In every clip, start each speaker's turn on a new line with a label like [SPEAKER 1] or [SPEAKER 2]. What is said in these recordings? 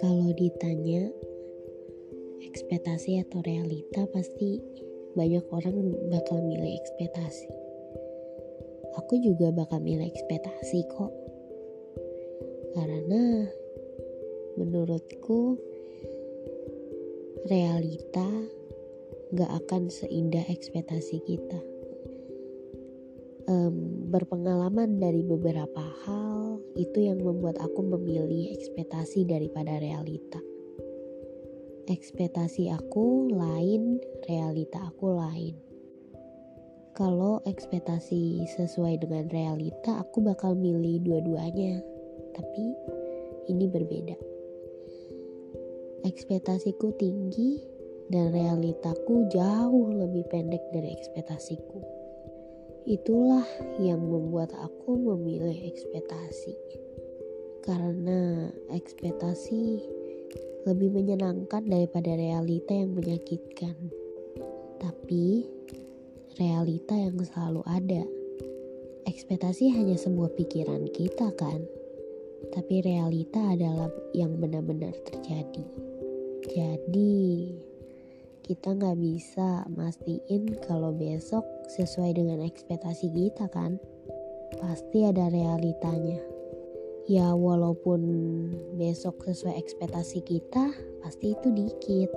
[SPEAKER 1] Kalau ditanya ekspektasi atau realita pasti banyak orang bakal milih ekspektasi. Aku juga bakal milih ekspektasi kok. Karena menurutku realita gak akan seindah ekspektasi kita. Berpengalaman dari beberapa hal itu yang membuat aku memilih ekspektasi daripada realita. Ekspektasi aku lain, realita aku lain. Kalau ekspektasi sesuai dengan realita, aku bakal milih dua-duanya. Tapi ini berbeda. Ekspektasiku tinggi dan realitaku jauh lebih pendek dari ekspektasiku. Itulah yang membuat aku memilih ekspektasi. Karena ekspektasi lebih menyenangkan daripada realita yang menyakitkan. Tapi realita yang selalu ada. Ekspektasi hanya sebuah pikiran kita kan? Tapi realita adalah yang benar-benar terjadi. Jadi, kita nggak bisa mastiin kalau besok sesuai dengan ekspektasi kita kan? Pasti ada realitanya. Ya walaupun besok sesuai ekspektasi kita pasti itu dikit.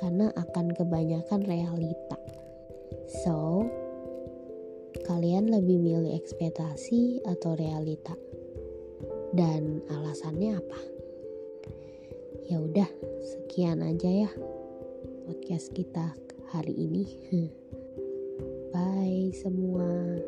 [SPEAKER 1] Karena akan kebanyakan realita. So kalian lebih milih ekspektasi atau realita? Dan alasannya apa? Ya udah sekian aja ya podcast kita hari ini. Bye semua.